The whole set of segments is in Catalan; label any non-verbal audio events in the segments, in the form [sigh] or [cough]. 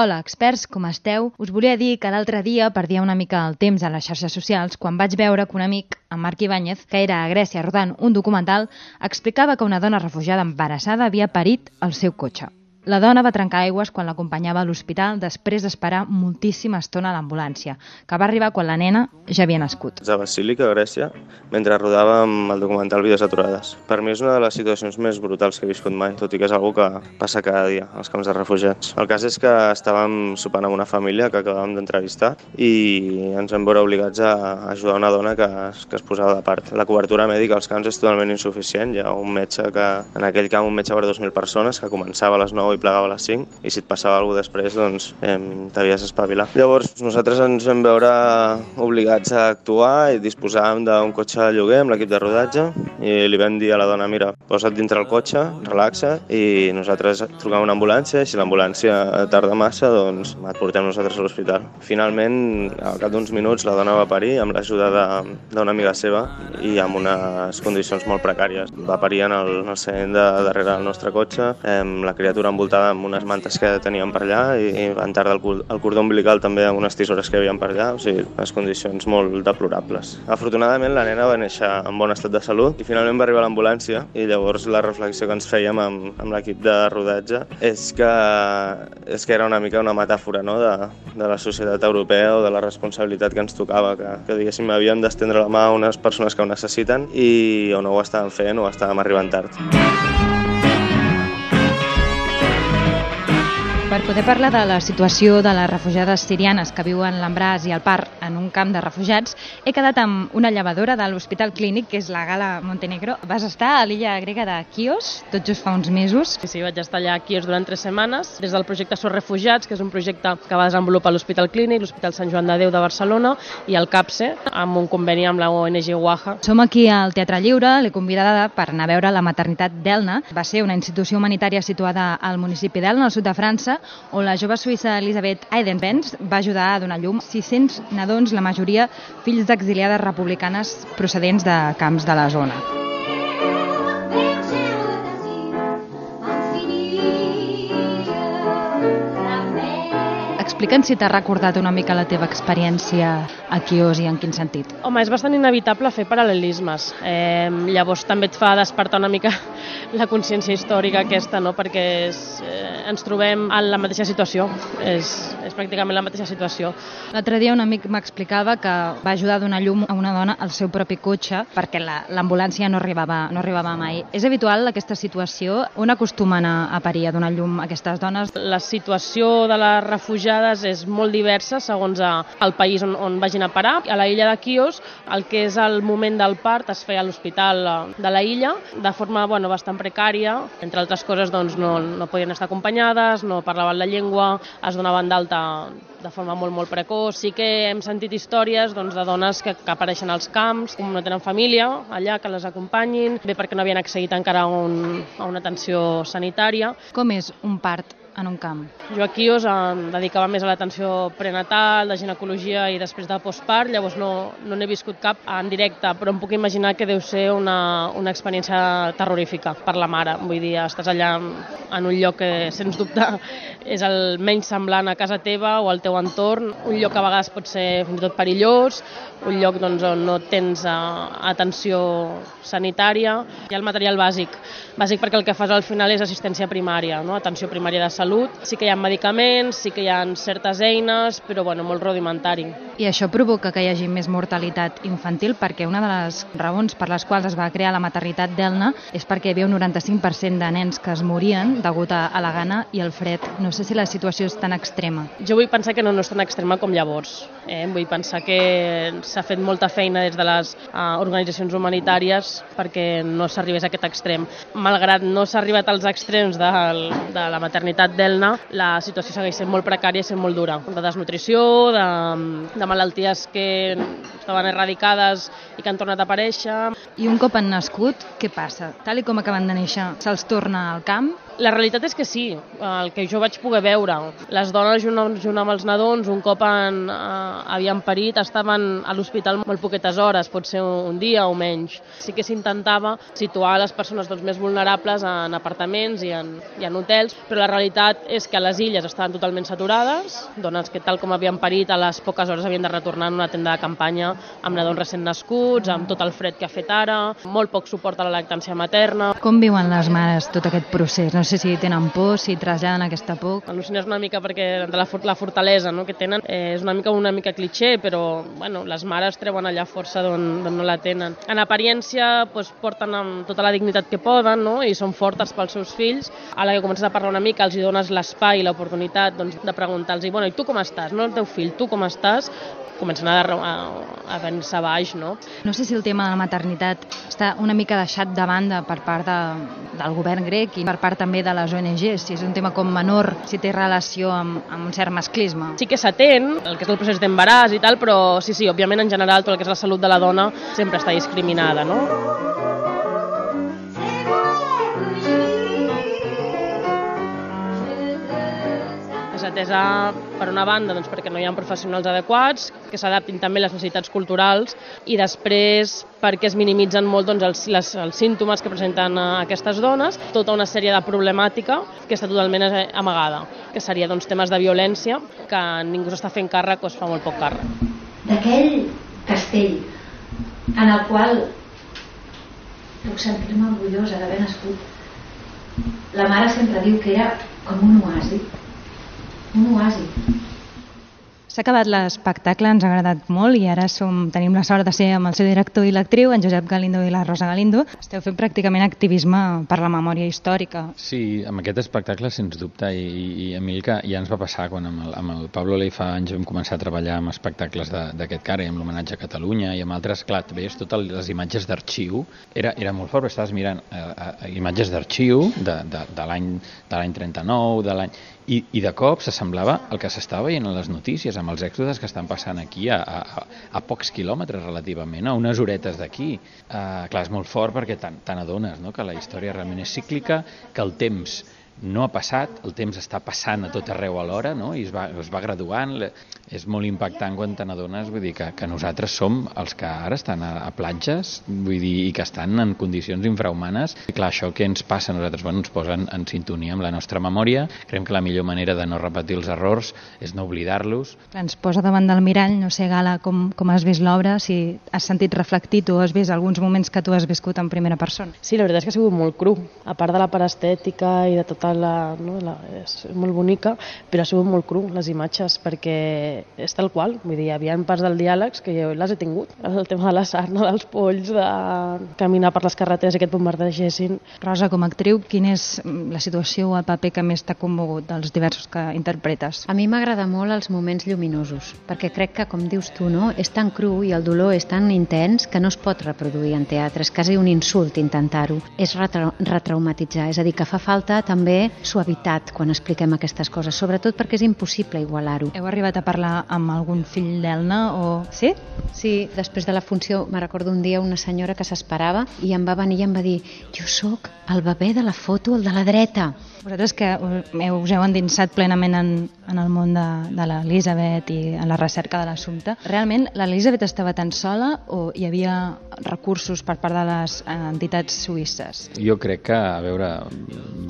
Hola, experts, com esteu? Us volia dir que l'altre dia perdia una mica el temps a les xarxes socials quan vaig veure que un amic, en Marc Ibáñez, que era a Grècia rodant un documental, explicava que una dona refugiada embarassada havia parit al seu cotxe. La dona va trencar aigües quan l'acompanyava a l'hospital després d'esperar moltíssima estona a l'ambulància, que va arribar quan la nena ja havia nascut. A Basílica, Grècia, mentre rodàvem el documental Vides aturades. Per mi és una de les situacions més brutals que he viscut mai, tot i que és una que passa cada dia als camps de refugiats. El cas és que estàvem sopant amb una família que acabàvem d'entrevistar i ens vam veure obligats a ajudar una dona que, que es posava de part. La cobertura mèdica als camps és totalment insuficient. Hi ha un metge que, en aquell camp, un metge per 2.000 persones que començava a les 9 9 i plegava a les 5 i si et passava alguna cosa després doncs eh, t'havies d'espavilar. Llavors nosaltres ens vam veure obligats a actuar i disposàvem d'un cotxe de lloguer amb l'equip de rodatge i li vam dir a la dona mira, posa't dintre el cotxe, relaxa i nosaltres trucam una ambulància i si l'ambulància tarda massa doncs et portem nosaltres a l'hospital. Finalment, al cap d'uns minuts la dona va parir amb l'ajuda d'una amiga seva i amb unes condicions molt precàries. Va parir en el, en el de darrere del nostre cotxe, eh, la criatura envoltada amb unes mantes que teníem per allà i, i van tardar el, el cordó umbilical també amb unes tisores que hi havia per allà, o sigui, les condicions molt deplorables. Afortunadament la nena va néixer en bon estat de salut i finalment va arribar l'ambulància i llavors la reflexió que ens fèiem amb, amb l'equip de rodatge és que, és que era una mica una metàfora no? de, de la societat europea o de la responsabilitat que ens tocava, que, que diguéssim havíem d'estendre la mà a unes persones que ho necessiten i o no ho estàvem fent o estàvem arribant tard. Per poder parlar de la situació de les refugiades sirianes que viuen l'embràs i el part en un camp de refugiats, he quedat amb una llevadora de l'Hospital Clínic, que és la Gala Montenegro. Vas estar a l'illa grega de Kios, tot just fa uns mesos. Sí, sí, vaig estar allà a Kios durant tres setmanes, des del projecte Sors Refugiats, que és un projecte que va desenvolupar l'Hospital Clínic, l'Hospital Sant Joan de Déu de Barcelona i el CAPSE, amb un conveni amb la ONG Waha. Som aquí al Teatre Lliure, l'he convidada per anar a veure la maternitat d'Elna. Va ser una institució humanitària situada al municipi d'Elna, al sud de França, on la jove suïssa Elisabeth Eidenbenz va ajudar a donar llum 600 nadons, la majoria fills d'exiliades republicanes procedents de camps de la zona. Explica'ns si t'ha recordat una mica la teva experiència a Quios i en quin sentit. Home, és bastant inevitable fer paral·lelismes. Eh, llavors també et fa despertar una mica [laughs] la consciència històrica aquesta, no? perquè és, eh, ens trobem en la mateixa situació, és, pràcticament la mateixa situació. L'altre dia un amic m'explicava que va ajudar a donar llum a una dona al seu propi cotxe perquè l'ambulància no, arribava, no arribava mai. És habitual aquesta situació? On acostumen a, a parir, a donar llum a aquestes dones? La situació de les refugiades és molt diversa segons el país on, on vagin a parar. A la illa de Quios, el que és el moment del part es feia a l'hospital eh, de la illa, de forma bueno, bastant precària. Entre altres coses, doncs, no, no podien estar acompanyades, no parlaven la llengua, es donaven d'alta de forma molt, molt precoç. Sí que hem sentit històries doncs, de dones que, que apareixen als camps, com no tenen família allà, que les acompanyin, bé perquè no havien accedit encara a, un, a una atenció sanitària. Com és un part en un camp? Jo aquí us em dedicava més a l'atenció prenatal, de ginecologia i després de postpart, llavors no no n'he viscut cap en directe, però em puc imaginar que deu ser una, una experiència terrorífica per la mare. Vull dir, estàs allà en un lloc que, sens dubte, és el menys semblant a casa teva o al teu entorn, un lloc que a vegades pot ser fins i tot perillós, un lloc doncs, on no tens uh, atenció sanitària. Hi ha el material bàsic, bàsic perquè el que fas al final és assistència primària, no? atenció primària de salut. Sí que hi ha medicaments, sí que hi ha certes eines, però bueno, molt rudimentari. I això provoca que hi hagi més mortalitat infantil perquè una de les raons per les quals es va crear la maternitat d'Elna és perquè hi havia un 95% de nens que es morien degut a, la gana i el fred. No sé si la situació és tan extrema. Jo vull pensar que no, no és tan extrema com llavors. Eh? Vull pensar que s'ha fet molta feina des de les uh, organitzacions humanitàries perquè no s'arribés a aquest extrem. Malgrat no s'ha arribat als extrems de, de la maternitat d'Elna, la situació segueix sent molt precària i sent molt dura. De desnutrició, de, de malalties que estaven erradicades i que han tornat a aparèixer. I un cop han nascut, què passa? Tal i com acaben de néixer, se'ls torna al camp? La realitat és que sí, el que jo vaig poder veure. Les dones junt, amb els nadons, un cop han, eh, havien parit, estaven a l'hospital molt poquetes hores, pot ser un dia o menys. Sí que s'intentava situar les persones doncs, més vulnerables en apartaments i en, i en hotels, però la realitat és que les illes estaven totalment saturades, dones que tal com havien parit a les poques hores havien de retornar en una tenda de campanya amb nadons recent nascuts, amb tot el fred que ha fet ara, molt poc suport a la lactància materna. Com viuen les mares tot aquest procés? No sé si tenen por, si traslladen aquesta por. Al·lucines una mica perquè de la, la fortalesa no, que tenen eh, és una mica una mica cliché, però bueno, les mares treuen allà força d'on no la tenen. En apariència pues, porten amb tota la dignitat que poden no, i són fortes pels seus fills. A la que comences a parlar una mica els hi dones l'espai i l'oportunitat doncs, de preguntar-los bueno, i tu com estàs? No el teu fill, tu com estàs? Comencen a, a, a venir-se baix, no? No sé si el tema de la maternitat està una mica deixat de banda per part de, del govern grec i per part també de les ONGs, si és un tema com menor, si té relació amb, amb un cert masclisme. Sí que s'atén, el que és el procés d'embaràs i tal, però sí, sí, òbviament en general tot el que és la salut de la dona sempre està discriminada, no? Atesa per una banda doncs, perquè no hi ha professionals adequats, que s'adaptin també les necessitats culturals i després perquè es minimitzen molt doncs, els, les, els símptomes que presenten eh, aquestes dones, tota una sèrie de problemàtica que està totalment eh, amagada, que seria doncs, temes de violència que ningú s'està fent càrrec o es fa molt poc càrrec. D'aquell castell en el qual puc sentir-me orgullosa d'haver nascut. La mare sempre diu que era com un oasi, un oasi. S'ha acabat l'espectacle, ens ha agradat molt i ara som, tenim la sort de ser amb el seu director i l'actriu, en Josep Galindo i la Rosa Galindo. Esteu fent pràcticament activisme per la memòria històrica. Sí, amb aquest espectacle, sens dubte, i, i a mi que ja ens va passar quan amb el, amb el Pablo Ley fa anys vam començar a treballar amb espectacles d'aquest cara, i amb l'homenatge a Catalunya i amb altres, clar, veies totes les imatges d'arxiu, era, era molt fort, estaves mirant eh, eh, imatges d'arxiu de, de, de l'any 39, de l'any i, i de cop s'assemblava el que s'estava veient en les notícies, amb els èxodes que estan passant aquí a, a, a pocs quilòmetres relativament, a unes horetes d'aquí. Uh, clar, és molt fort perquè tant, adones no? que la història realment és cíclica, que el temps no ha passat, el temps està passant a tot arreu alhora no? i es va, es va graduant, és molt impactant quan te n'adones, vull dir que, que nosaltres som els que ara estan a, a platges vull dir, i que estan en condicions infrahumanes i clar, això que ens passa a nosaltres? Bueno, ens posa en, en sintonia amb la nostra memòria. Creiem que la millor manera de no repetir els errors és no oblidar-los. Ens posa davant del mirall, no sé Gala com, com has vist l'obra, si has sentit reflectit o has vist alguns moments que tu has viscut en primera persona. Sí, la veritat és que ha sigut molt cru. A part de la part estètica i de tota la, no, la, és molt bonica, però ha sigut molt cru les imatges, perquè és tal qual, vull dir, hi havia parts del diàlegs que jo les he tingut, el tema de la sarna, dels polls, de caminar per les carreteres i aquest bombardegessin. Rosa, com a actriu, quina és la situació o el paper que més t'ha commogut dels diversos que interpretes? A mi m'agrada molt els moments lluminosos, perquè crec que, com dius tu, no, és tan cru i el dolor és tan intens que no es pot reproduir en teatre, és quasi un insult intentar-ho, és retra retraumatitzar, és a dir, que fa falta també suavitat quan expliquem aquestes coses, sobretot perquè és impossible igualar-ho. Heu arribat a parlar amb algun fill d'Elna o... Sí? Sí, després de la funció me recordo un dia una senyora que s'esperava i em va venir i em va dir jo sóc el bebè de la foto, el de la dreta. Vosaltres que us heu endinsat plenament en, en el món de, de l'Elisabet i en la recerca de l'assumpte, realment l'Elisabet estava tan sola o hi havia recursos per part de les entitats suïsses? Jo crec que, a veure,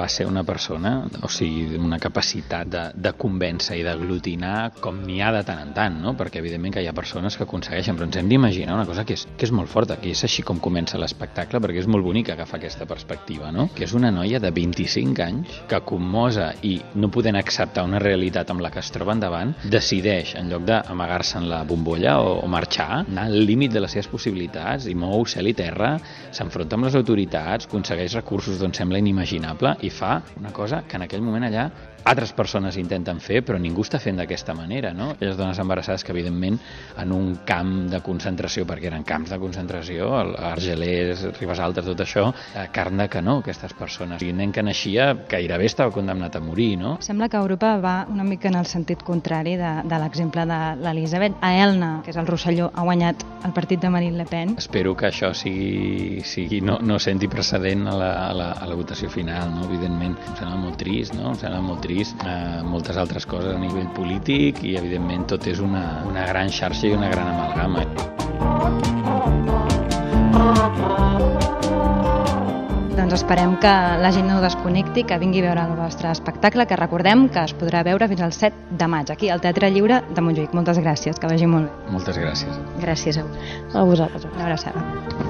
va ser una persona, o sigui, una capacitat de, de convèncer i d'aglutinar com n'hi ha de tant en tant, no? perquè evidentment que hi ha persones que aconsegueixen, però ens hem d'imaginar una cosa que és, que és molt forta, que és així com comença l'espectacle, perquè és molt bonic agafar aquesta perspectiva, no? que és una noia de 25 anys que commosa i no podent acceptar una realitat amb la que es troba endavant, decideix, en lloc d'amagar-se en la bombolla o, o marxar, anar al límit de les seves possibilitats i mou cel i terra, s'enfronta amb les autoritats, aconsegueix recursos d'on sembla inimaginable i fa una cosa que en aquell moment allà altres persones intenten fer, però ningú està fent d'aquesta manera, no? Aquelles dones embarassades que, evidentment, en un camp de concentració, perquè eren camps de concentració, Argelers, Ribes Altes, tot això, eh, carn de canó, aquestes persones. I nen que naixia gairebé estava condemnat a morir, no? Sembla que Europa va una mica en el sentit contrari de, de l'exemple de l'Elisabet. A Elna, que és el Rosselló, ha guanyat el partit de Marine Le Pen. Espero que això sigui, sigui no, no senti precedent a la, a, la, a la votació final, no? evidentment. Em sembla molt trist, no? Em sembla molt trist trist, eh, moltes altres coses a nivell polític i evidentment tot és una, una gran xarxa i una gran amalgama. Doncs esperem que la gent no desconnecti, que vingui a veure el vostre espectacle, que recordem que es podrà veure fins al 7 de maig, aquí al Teatre Lliure de Montjuïc. Moltes gràcies, que vagi molt bé. Moltes gràcies. Gràcies a vosaltres. A vosaltres. Una abraçada.